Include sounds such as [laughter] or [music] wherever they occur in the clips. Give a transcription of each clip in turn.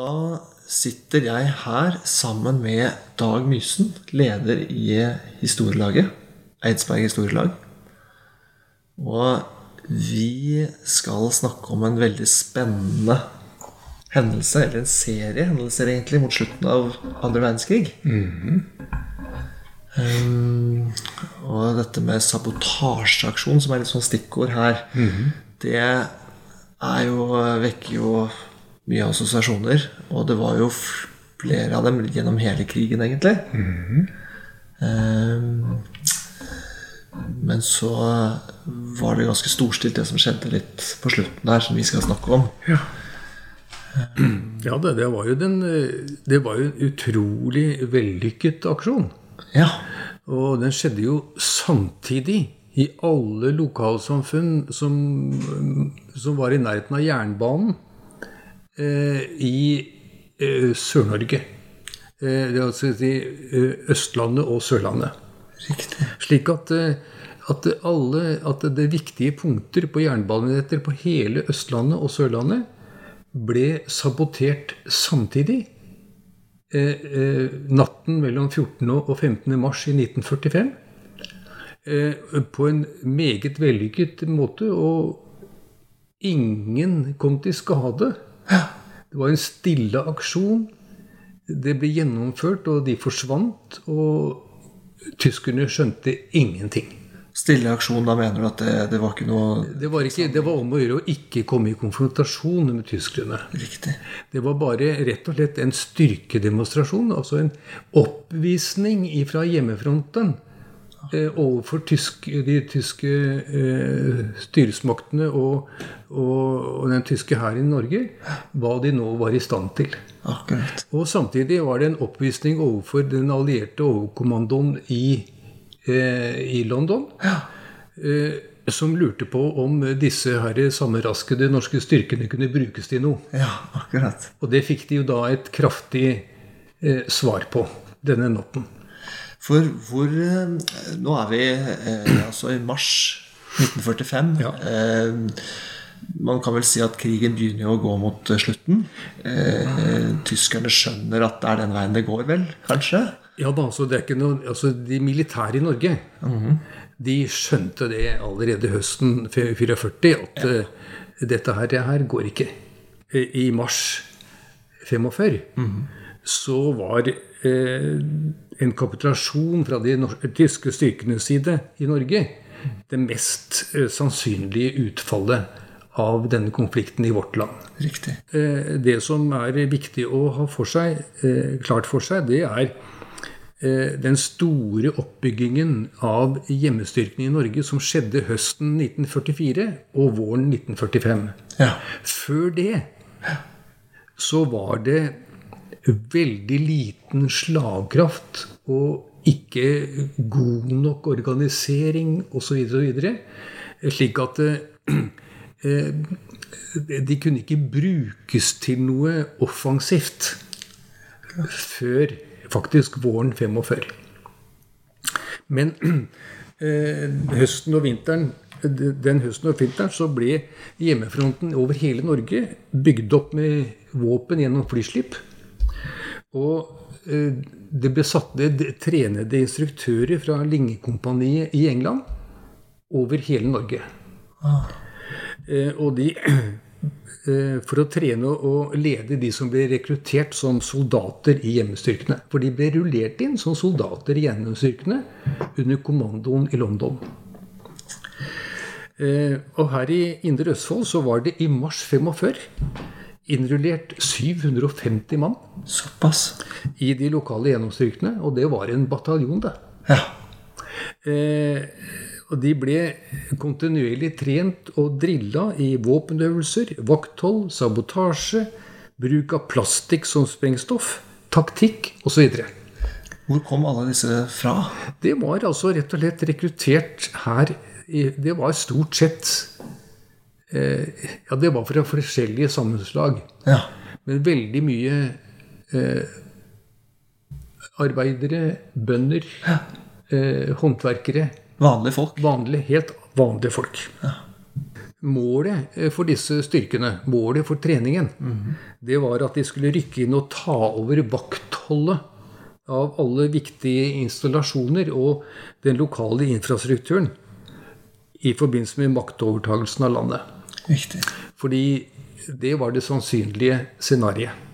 Da sitter jeg her sammen med Dag Mysen, leder i historielaget. Eidsberg historielag. Og vi skal snakke om en veldig spennende hendelse, eller en serie hendelser egentlig, mot slutten av andre verdenskrig. um, og dette med sabotasjeaksjon, som er litt sånn stikkord her, det er jo, vekker jo mye assosiasjoner. Og det var jo flere av dem gjennom hele krigen, egentlig. um, men så var det ganske storstilt, det som skjedde litt på slutten der, som vi skal snakke om. [clears throat] Ja, det, det, var jo den, det var jo en utrolig vellykket aksjon. Ja. Og den skjedde jo samtidig i alle lokalsamfunn som, som var i nærheten av jernbanen i eh, Sør-Norge. Eh, det vil altså eh, Østlandet og Sørlandet. Riktig. Slik at, eh, at, alle, at det viktige punkter på jernbanenettet på hele Østlandet og Sørlandet ble sabotert samtidig. Eh, eh, natten mellom 14. og 15. mars i 1945. Eh, på en meget vellykket måte, og ingen kom til skade. Det var en stille aksjon. Det ble gjennomført, og de forsvant. Og tyskerne skjønte ingenting. Stille aksjon, da mener du at det, det var ikke noe Det var, ikke, det var om å gjøre å ikke komme i konfrontasjon med tyskerne. riktig? Det var bare rett og slett en styrkedemonstrasjon, altså en oppvisning fra hjemmefronten overfor tysk, de tyske eh, styresmaktene og, og, den tyske hæren i Norge, hva de nå var i stand til. Akkurat. Og samtidig var det en oppvisning overfor den allierte overkommandoen i, eh, i London. Eh, som lurte på om disse her sammenraskede norske styrkene kunne brukes til noe. Ja, akkurat. Og det fikk de jo da et kraftig eh, svar på denne natten. For hvor eh, Nå er vi eh, altså i mars 1945. Ja. Eh, man kan vel si at krigen begynner jo å gå mot slutten. Eh, tyskerne skjønner at det er den veien det går, vel? Kanskje? Ja da, altså det ikke noe, altså De militære i Norge de skjønte det allerede høsten 44 at eh, dette her, det her går ikke. I mars 45 så var eh, en kapitulasjon fra de tyske styrkenes side i Norge det mest eh, sannsynlige utfallet av denne konflikten i vårt land. Riktig. Eh, Det som er viktig å ha for seg, eh, klart for seg, det er den store oppbyggingen av hjemmestyrkene i Norge som skjedde høsten 1944 og våren 1945. Ja. Før det så var det veldig liten slagkraft og ikke god nok organisering osv. Slik at eh, de kunne ikke brukes til noe offensivt før faktisk våren 45. Men [clears throat] eh, høsten og vinteren den høsten og vinteren så ble hjemmefronten over hele Norge bygd opp med våpen gjennom flyskip. Og eh, det ble satt ned trenede instruktører fra Linge-kompaniet i England over hele Norge. Ah. og de [clears throat] eh, For å trene og lede de som ble rekruttert som soldater i hjemmestyrkene. For de ble rullert inn som soldater i hjemmestyrkene under kommandoen i London. Eh, og her i Indre Østfold så var det i mars 45 innrullert 750 mann Såpass. i de lokale gjennomstyrkene. Og det var en bataljon, det. Ja. Eh, og de ble kontinuerlig trent og drilla i våpenøvelser, vakthold, sabotasje, bruk av plastikk som sprengstoff, taktikk osv. Hvor kom alle disse fra? Det var altså rett og slett rekruttert her i- Det var stort sett eh, Ja, det var fra forskjellige samfunnslag. Ja. Men veldig mye eh, arbeidere, bønder, eh, håndverkere. Vanlige folk. Vanlige, helt vanlige folk. målet eh, for disse styrkene, målet for treningen, det var at de skulle rykke inn og ta over vaktholdet av alle viktige installasjoner og den lokale infrastrukturen i forbindelse med maktovertagelsen av landet. Riktig. Fordi det var det sannsynlige scenarioet.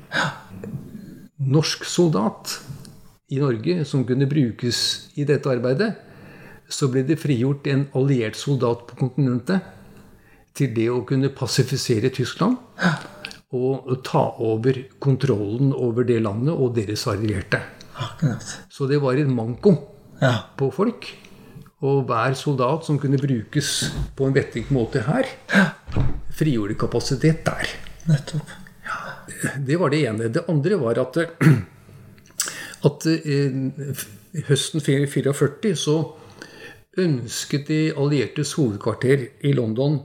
Norsk soldat i Norge som kunne brukes i dette arbeidet, så ble det frigjort en alliert soldat på kontinentet til det å kunne pasifisere Tyskland og ta over kontrollen over det landet og deres allierte. Akkurat. Så det var en manko Ja. på folk. Og hver soldat som kunne brukes på en vettig måte her, frigjorde kapasitet der. Nettopp. Det var det ene. Det andre var at, [clears throat] at eh, høsten 44 så ønsket de alliertes hovedkvarter i London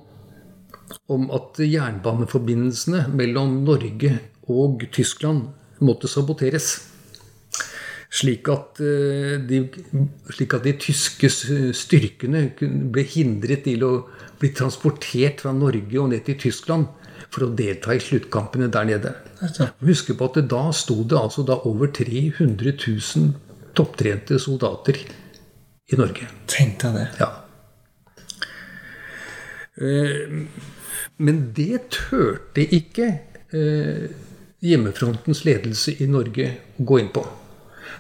om at jernbaneforbindelsene mellom Norge og Tyskland måtte saboteres. Slik at, eh, de, slik at de tyske styrkene ble hindret til å bli transportert fra Norge og ned til Tyskland for å delta i sluttkampene der nede. Husk på at da sto det altså da over 300 000 topptrente soldater i Norge. Tenk deg det. Ja. Eh, Men det turte ikke eh, hjemmefrontens ledelse i Norge å gå inn på.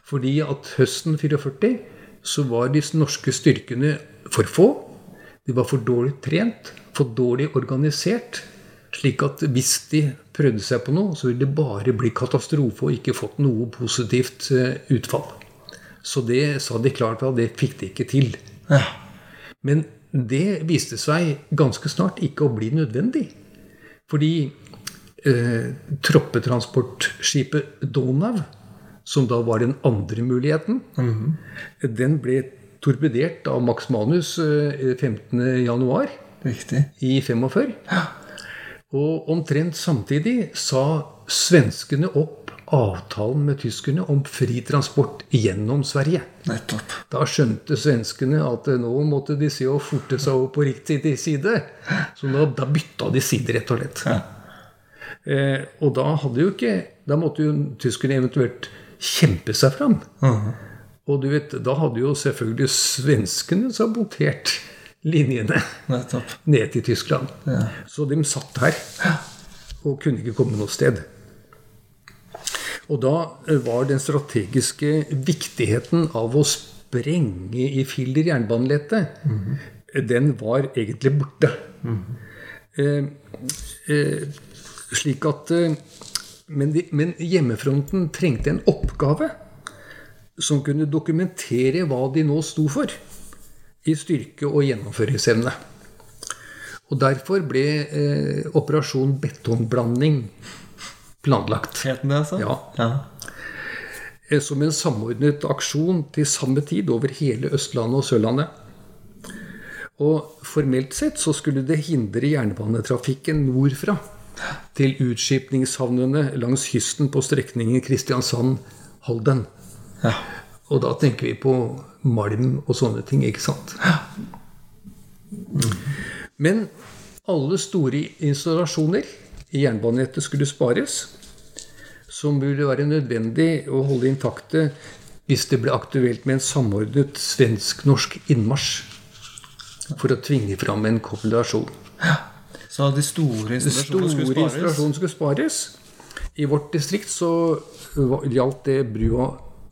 Fordi at høsten 44 så var de norske styrkene for få. De var for dårlig trent, for dårlig organisert. Slik at hvis de prøvde seg på noe, så ville det bare bli katastrofe og ikke fått noe positivt eh, utfall. Så det sa de klart at det fikk de ikke til. Men det viste seg ganske snart ikke å bli nødvendig. Fordi eh, troppetransportskipet Donau, som da var den andre muligheten, den ble torpedert av Max Manus eh, 15.1 i 45. Og omtrent samtidig sa svenskene opp avtalen med tyskerne om fri transport gjennom Sverige. Nettopp. Da skjønte svenskene at eh, nå måtte de se å forte seg over på riktig side. Så da, da bytta de side, rett og slett. Eh, og da hadde jo ikke Da måtte jo tyskerne eventuelt kjempe seg fram. Og du vet, da hadde jo selvfølgelig svenskene sabotert linjene Nettopp. ned til Tyskland. Så de satt her og kunne ikke komme noe sted. Og da eh, var den strategiske viktigheten av å sprenge i filler jernbanelettet, den var egentlig borte. Eh, eh, slik at eh, men, de, men hjemmefronten trengte en oppgave som kunne dokumentere hva de nå sto for i styrke og gjennomføringsevne. Og derfor ble eh, operasjon betongblanding planlagt. Het den det, altså? Ja. ja. Eh, Som en samordnet aksjon til samme tid over hele Østlandet og Sørlandet. Og formelt sett så skulle det hindre jernbanetrafikken nordfra til utskipningshavnene langs kysten på strekningen Kristiansand-Halden. ja. Og da tenker vi på malm og sånne ting, ikke sant? Men alle store installasjoner i jernbanenettet skulle spares, som burde være nødvendig å holde intakte hvis det ble aktuelt med en samordnet svensk-norsk innmarsj for å tvinge fram en kopulasjon. Så de store Store installasjonene skulle spares? installasjoner skulle spares. I vårt distrikt så gjaldt det brua,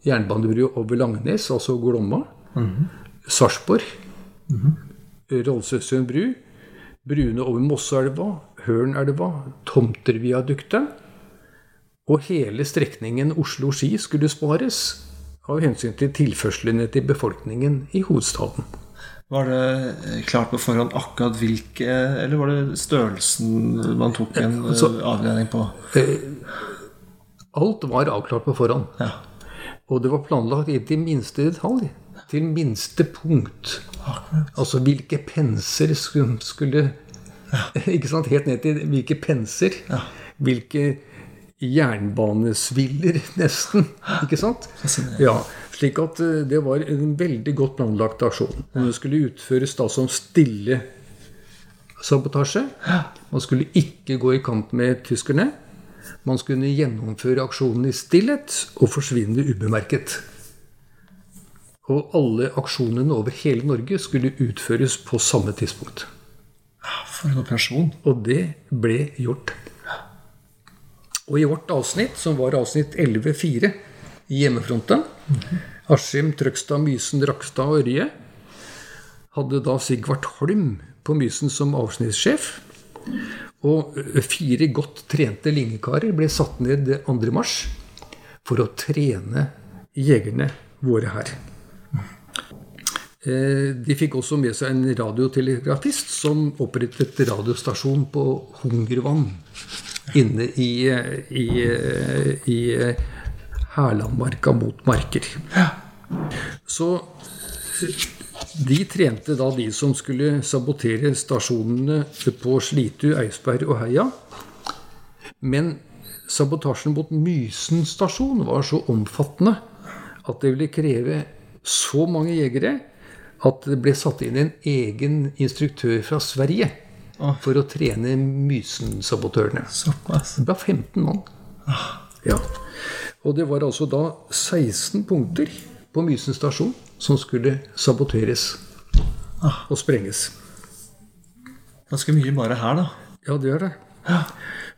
jernbanebrua over Langnes, altså Glomma. Sarpsborg. Rollsøsund bru. Bruene over Mosseelva, Hørnelva, Tomterviaduktet. Og hele strekningen Oslo-Ski skulle spares av hensyn til tilførslene til befolkningen i hovedstaden. Var det eh, klart på forhånd akkurat hvilke Eller var det størrelsen man tok en eh, Altså- avledning på? Alt var avklart på forhånd. Ja. Og det var planlagt i til minste detalj. Til minste punkt. Akkurat. Altså hvilke penser skulle, skulle [laughs] Ikke sant? Helt ned til hvilke penser. Hvilke jernbanesviller, [laughs] nesten. Ikke sant? Ja, slik at eh, det var en veldig godt planlagt aksjon. Den skulle utføres da som stille sabotasje. Man skulle ikke gå i kamp med tyskerne. Man skulle gjennomføre aksjonen i stillhet og forsvinne ubemerket. Og alle aksjonene over hele Norge skulle utføres på samme tidspunkt. For en operasjon. Og det ble gjort. Og i vårt avsnitt, som var avsnitt 11.4 i hjemmefronten, Askim, Trøgstad, Mysen, Rakstad og Ørje, hadde da Sigvart Holm på Mysen som avsnittssjef. Og fire godt trente linjekarer ble satt ned 2. mars for å trene jegerne våre her. Eh, de fikk også med seg en radiotelegrafist som opprettet radiostasjon på Hungervann inne i, i, i Hærlandmarka mot Marker. Så de trente da de som skulle sabotere stasjonene på Slitu, Eidsberg og Heia. Men sabotasjen mot Mysen stasjon var så omfattende at det ville kreve så mange jegere at det ble satt inn en egen instruktør fra Sverige for å trene Mysen-sabotørene. Det var 15 mann. Ja. Og det var altså da 16 punkter på Mysen stasjon som skulle saboteres og sprenges. Ganske mye bare her, da. Ja, det er det.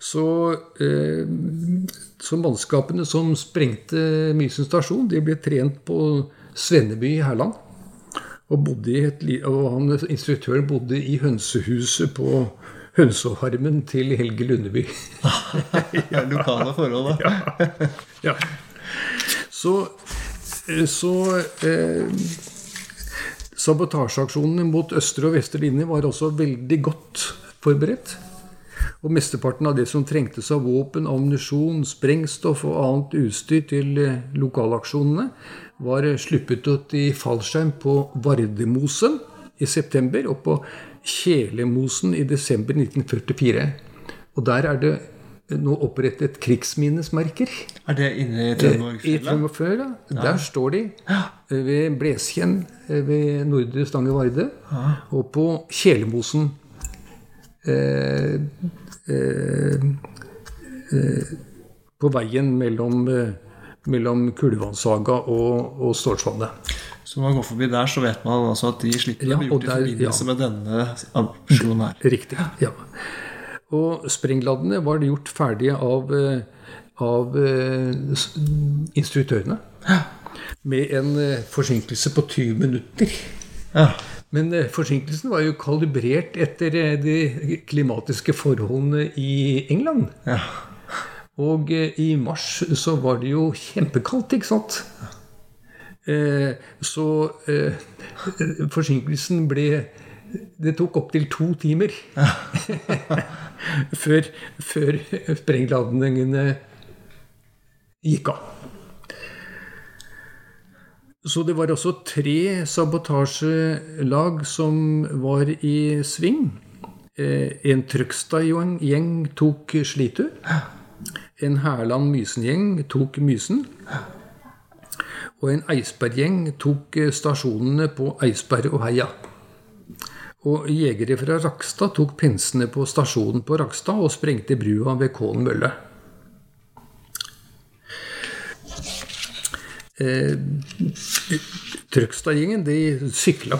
Så, eh, så mannskapene som sprengte Mysen stasjon, de ble trent på Svenneby i Hærland. Og, bodde i et, og han, instruktøren bodde i hønsehuset på hønseharmen til Helge Lundeby. [laughs] Ja, lokale forhold, da. [laughs] Ja. Så, så eh, Sabotasjeaksjonene mot østre og vestre linje var også veldig godt forberedt. Og mesteparten av det som trengtes av våpen, ammunisjon, sprengstoff og annet utstyr til eh, lokalaksjonene, var eh, sluppet ut i fallskjerm på Vardemosen i september og på Kjelemosen i desember 1944. Og der er det nå opprettet krigsminnesmerker. Er det inne i I Trøndelagsfjellet? Trøndelag Der står de. eh, Ved Bleskjenn eh, ved Nordre Stange Varde. Og på Kjelemosen eh, eh, eh, På veien mellom, eh, mellom Kulevannsaga og, og Stålsvannet. Så når man går forbi der, så vet man altså at de slipper Ja, å bli gjort gjort i forbindelse ja. med denne aksjonen her. Riktig. ja. Og sprengladdene var gjort ferdige av, eh, av eh, instruktørene. Med en eh, forsinkelse på 20 minutter. Ja. Men eh, forsinkelsen var jo kalibrert etter de klimatiske forholdene i England. ja. Og i mars så var det jo kjempekaldt, ikke sant? Eh, så eh, forsinkelsen ble Det tok opptil to timer [laughs] før, før sprengladningene gikk av. Så det var også tre sabotasjelag som var i sving. Eh, En Trøgstad-gjeng tok Slitu. En Hærland-Mysen-gjeng tok Mysen. Og en Eidsberg-gjeng tok eh, stasjonene på Eidsberg og Heia. Og jegere fra Rakstad tok pinsene på stasjonen på Rakstad og sprengte brua ved Kålen mølle. Eh, Trøgstad-gjengen de sykla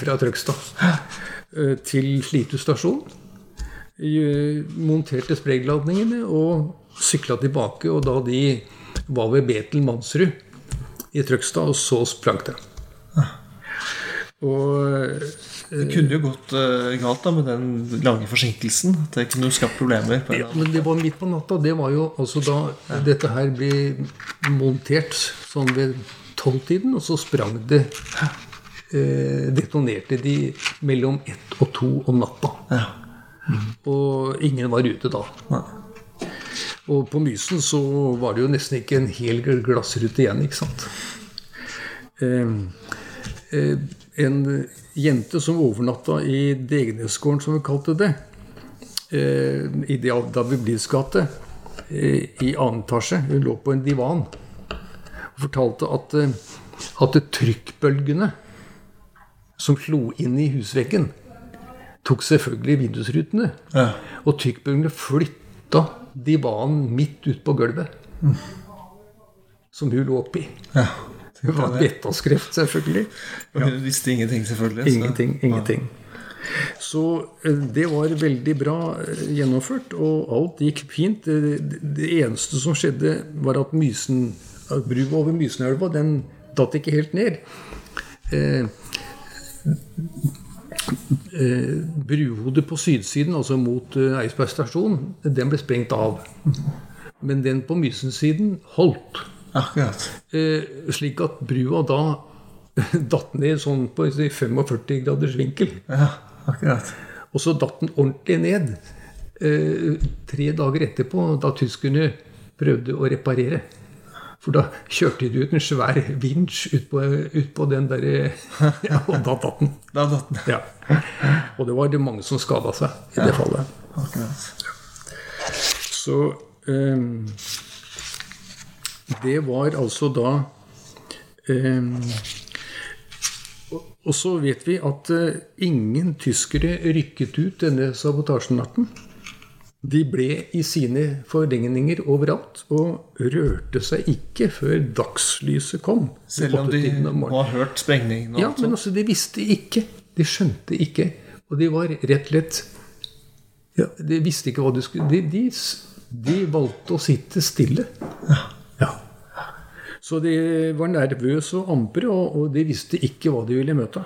fra Trøgstad eh, til Slitu stasjon. Eh, Monterte sprengladningene og sykla tilbake. Og da de var ved Betel Mansrud i Trøgstad, og så sprang det. Og Det kunne jo gått uh, galt da med den lange forsinkelsen. Det kunne jo skapt problemer. På Ja, men det var midt på natta. Det var jo altså da dette her ble montert sånn ved tolvtiden, og så sprang det eh, Detonerte de mellom ett og to om natta. Ja. Og ingen var ute da. Nei. Og på Mysen så var det jo nesten ikke en hel glassrute igjen, ikke sant. Eh, eh, en jente som overnatta i Degnesgården, som vi kalte det, eh, i David Blids gate, eh, i annen etasje, hun lå på en divan og fortalte at, at trykkbølgene som slo inn i husveggen, tok selvfølgelig vindusrutene. Ja. Og trykkbølgene flytta divanen midt ut på gulvet. Som hun lå oppi. ja. Det var vettaskreft, selvfølgelig. Ja. hun [laughs] visste ingenting, selvfølgelig. så- Ingenting. Ingenting. Så eh, det var veldig bra eh, gjennomført, og alt gikk fint. Det, det- det eneste som skjedde, var at Mysen, brua over Mysenelva den datt ikke helt ned. Eh, eh, bruhodet på sydsiden, altså mot eh, Eidsberg stasjon, den ble sprengt av. Men den på Mysen-siden holdt. Akkurat. Eh, slik at brua da [laughs] datt ned sånn på 45 graders vinkel. Ja, akkurat. Og så datt den ordentlig ned eh, tre dager etterpå, da tyskerne prøvde å reparere. For da kjørte de ut en svær vinsj ut på, ut på den der Ja, og da datt den. Da [laughs] datt den. Ja. Og det var det mange som skada seg i det fallet. Akkurat. Så um, Det var altså da um, og- Og så vet vi at eh, ingen tyskere rykket ut denne sabotasjenatten. De ble i sine forregninger overalt og rørte seg ikke før dagslyset kom. Selv om de om har hørt sprengningene? Ja, men sånt. altså, de visste ikke. De skjønte ikke. Og de var rett og slett ja, De visste ikke hva de skulle De, de, de valgte å sitte stille. Ja. Så de var nervøse og ampre, og, og de visste ikke hva de ville møte.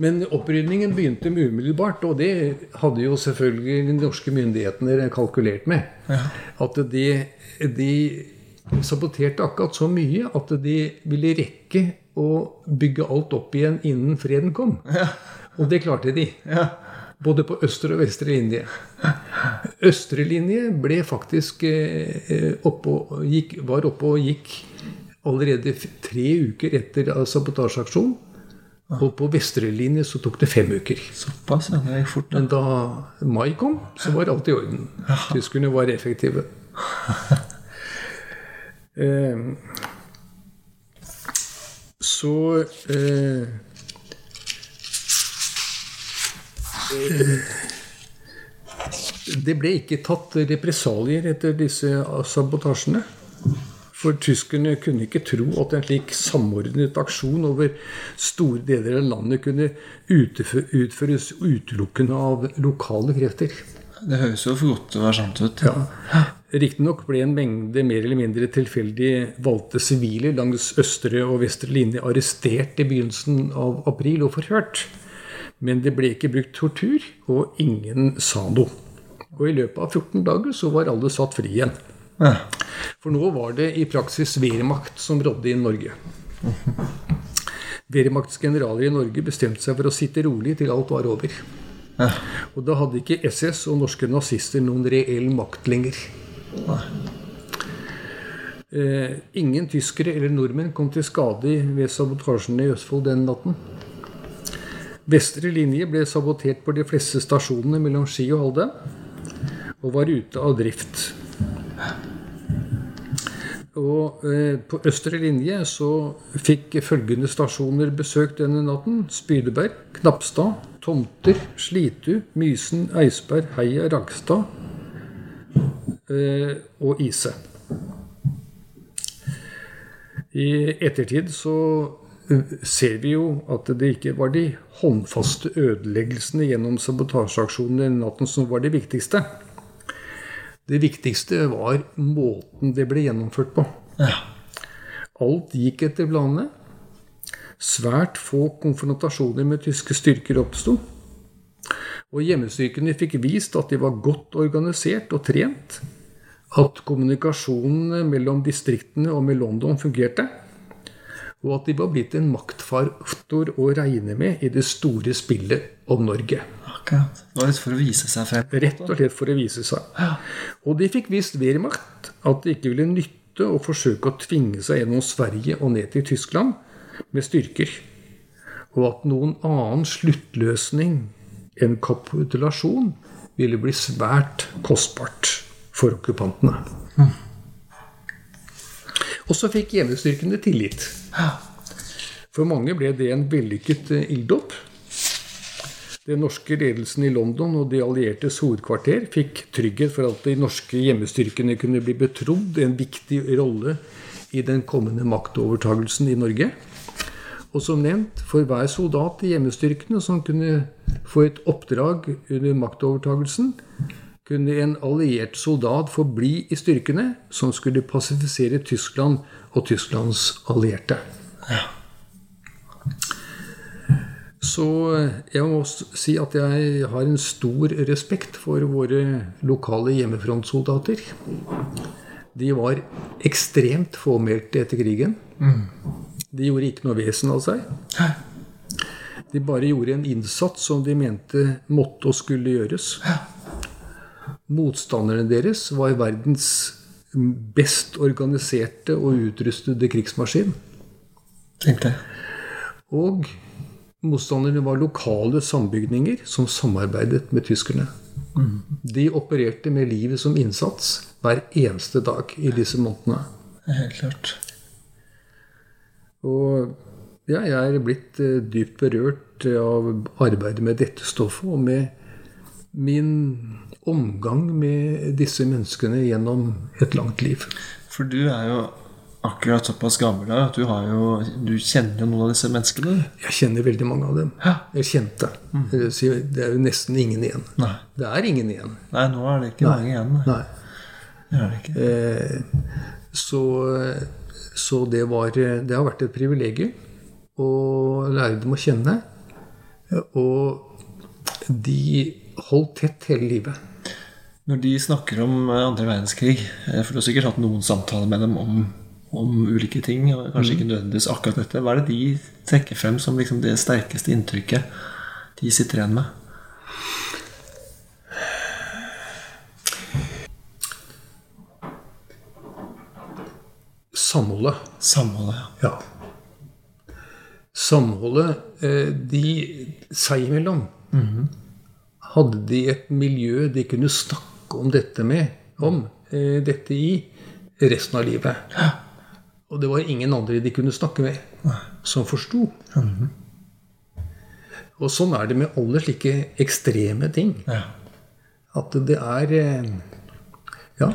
Men opprydningen begynte umiddelbart, og det hadde jo selvfølgelig de norske myndighetene kalkulert med. At de, de saboterte akkurat så mye at de ville rekke å bygge alt opp igjen innen freden kom. Og det klarte de. Ja. Både på østre og vestre linje. Østre linje ble faktisk eh, oppe og gikk, var oppe og gikk allerede tre uker etter sabotasjeaksjonen. Og på vestre linje så tok det fem uker. Såpass, ja. Det gikk fort. da. Men da mai kom, så var alt i orden. Tyskerne var effektive. [laughs] Eh, så eh, Det ble ikke tatt represalier etter disse sabotasjene. For tyskerne kunne ikke tro at en slik samordnet aksjon over store deler av landet kunne utføres utelukkende av lokale krefter. Det høres jo for godt være sant ut. Ja. Riktignok ble en mengde mer eller mindre tilfeldig valgte sivile langs østre og vestre linje arrestert i begynnelsen av april og forhørt. Men det ble ikke brukt tortur, og ingen sa noe. Og i løpet av 14 dager så var alle satt fri igjen. For nå var det i praksis Wehrmacht som rådde i Norge. Wehrmachts generaler i Norge bestemte seg for å sitte rolig til alt var over. Og da hadde ikke SS og norske nazister noen reell makt lenger. Eh, ingen tyskere eller nordmenn kom til skade ved sabotasjene i Østfold den natten. Vestre linje ble sabotert på de fleste stasjonene mellom Ski og Halde, og var ute av drift. Og eh, på østre linje så fikk følgende stasjoner besøk denne natten. Spydeberg, Knapstad, Tomter, Slitu, Mysen, Eidsberg, Heia, Ragstad eh, og Ise. I ettertid så eh, ser vi jo at det ikke var de håndfaste ødeleggelsene gjennom sabotasjeaksjonene den natten som var det viktigste. Det viktigste var måten det ble gjennomført på. Ja. Alt gikk etter planene. Svært få konfrontasjoner med tyske styrker oppsto. Og hjemmestyrkene fikk vist at de var godt organisert og trent. At kommunikasjonen mellom distriktene og med London fungerte. Og at de var blitt en maktfaktor å regne med i det store spillet om Norge. Akkurat. Det var litt for å vise seg frem. Rett og slett for å vise seg. Og de fikk vist Wehrmacht at det ikke ville nytte å forsøke å tvinge seg gjennom Sverige og ned til Tyskland med styrker. Og at noen annen sluttløsning enn kapitulasjon ville bli svært kostbart for okkupantene. Og så fikk hjemmestyrkene tillit. For mange ble det en vellykket ilddåp. Den norske ledelsen i London og de alliertes hovedkvarter fikk trygghet for at de norske hjemmestyrkene kunne bli betrodd en viktig rolle i den kommende maktovertagelsen i Norge. Og som nevnt, for hver soldat i hjemmestyrkene som kunne få et oppdrag under maktovertagelsen, kunne en alliert soldat få bli i styrkene som skulle pasifisere Tyskland og Tysklands allierte. Så jeg må si at jeg har en stor respekt for våre lokale hjemmefrontsoldater. De var ekstremt fåmælte etter krigen. De gjorde ikke noe vesen av seg. De bare gjorde en innsats som de mente måtte og skulle gjøres. Motstanderne deres var verdens best organiserte og utrustede krigsmaskin. Tenkte jeg. Og motstanderne var lokale sambygninger som samarbeidet med tyskerne. De opererte med livet som innsats hver eneste dag i disse månedene. Helt klart. Og ja, jeg er blitt eh, dypt berørt av arbeidet med dette stoffet og med min omgang med disse menneskene gjennom et langt liv. For du er jo akkurat såpass gammel at du, har jo, du kjenner jo noen av disse menneskene. Jeg kjenner veldig mange av dem. Ja. Jeg kjente. Det Det er jo nesten ingen igjen. Nei. Det er ingen igjen. Nei, nå er det ikke mange igjen. Nei. Det er det ikke. Eh, så, så det var Det har vært et privilegium å lære dem å kjenne. Og de holdt tett hele livet. Når de snakker om andre verdenskrig, eh, for du har sikkert hatt noen samtaler med dem om, om ulike ting, kanskje ikke nødvendigvis akkurat dette, hva er det de trekker frem som liksom det sterkeste inntrykket de sitter igjen med? Samholdet. Samholdet, ja. Ja. Samholdet eh, de seg imellom hadde de et miljø de kunne snakke om dette med, om eh, dette i, resten av livet. Og det var ingen andre de kunne snakke med, som forsto. Og sånn er det med alle slike ekstreme ting. ja. At det er eh, Ja.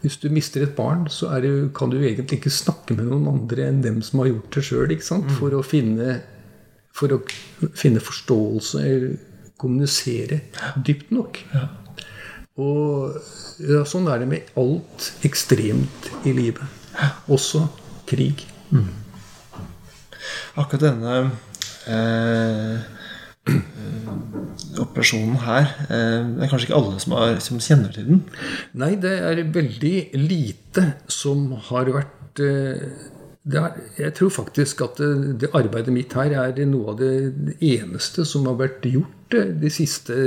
Hvis du mister et barn, så det, kan du egentlig ikke snakke med noen andre enn dem som har gjort det sjøl, for å finne For å finne forståelse eller kommunisere dypt nok. Og ja, sånn er det med alt ekstremt i livet. Også krig. Akkurat denne eh, eh, [clears throat] operasjonen her eh, Det er kanskje ikke alle som, er, som kjenner til den. Nei, det er veldig lite som har vært eh, det er, Jeg tror faktisk at det, det arbeidet mitt her er noe av det eneste som har vært gjort eh, de siste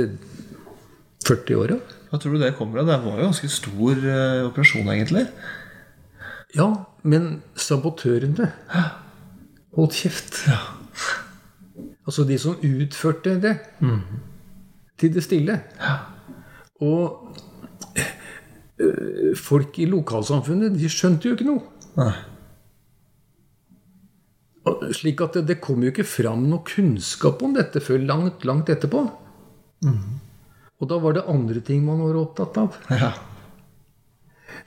40 åra. Hva tror du det kommer av? Det var jo en ganske stor uh, operasjon, egentlig. Ja, men sabotørene holdt kjeft. Ja. Altså de som utførte det. Til det stille. Og øh, folk i lokalsamfunnet, de skjønte jo ikke noe. Nei. Slik at det, det kom jo ikke fram noe kunnskap om dette før langt, langt etterpå. Og da var det andre ting man var opptatt av. Ja.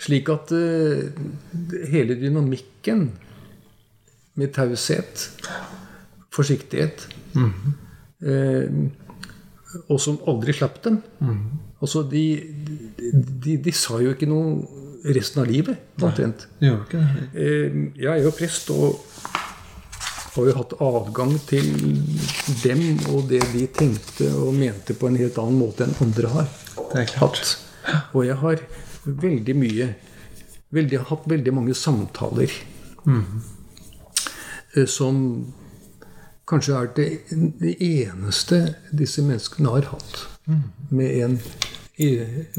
Slik at uh, hele dynamikken med taushet, forsiktighet eh, Og som aldri slapp dem. Altså, de, de, de sa jo ikke noe resten av livet, omtrent. Eh, Jeg er jo prest og har jo hatt adgang til dem og det de tenkte og mente på en helt annen måte enn andre har Det er klart. hatt. Og jeg har veldig mye veldig, hatt veldig mange samtaler mm. som kanskje er det, det eneste disse menneskene har hatt med en i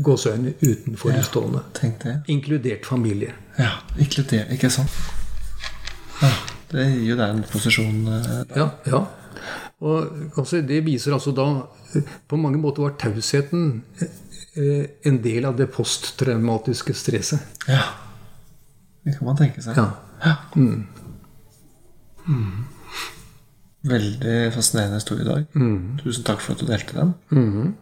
gåseøyne utenforstående. Det. Inkludert familie. Ja, inkludert, ikke sant? Ja, det gir jo deg en posisjon eh. Ja, ja. Og altså, det viser altså da eh, På mange måter var tausheten en del av det posttraumatiske stresset. Ja. Det kan man tenke seg. Ja. Ja. Veldig fascinerende historie i dag. Tusen takk for at du delte den.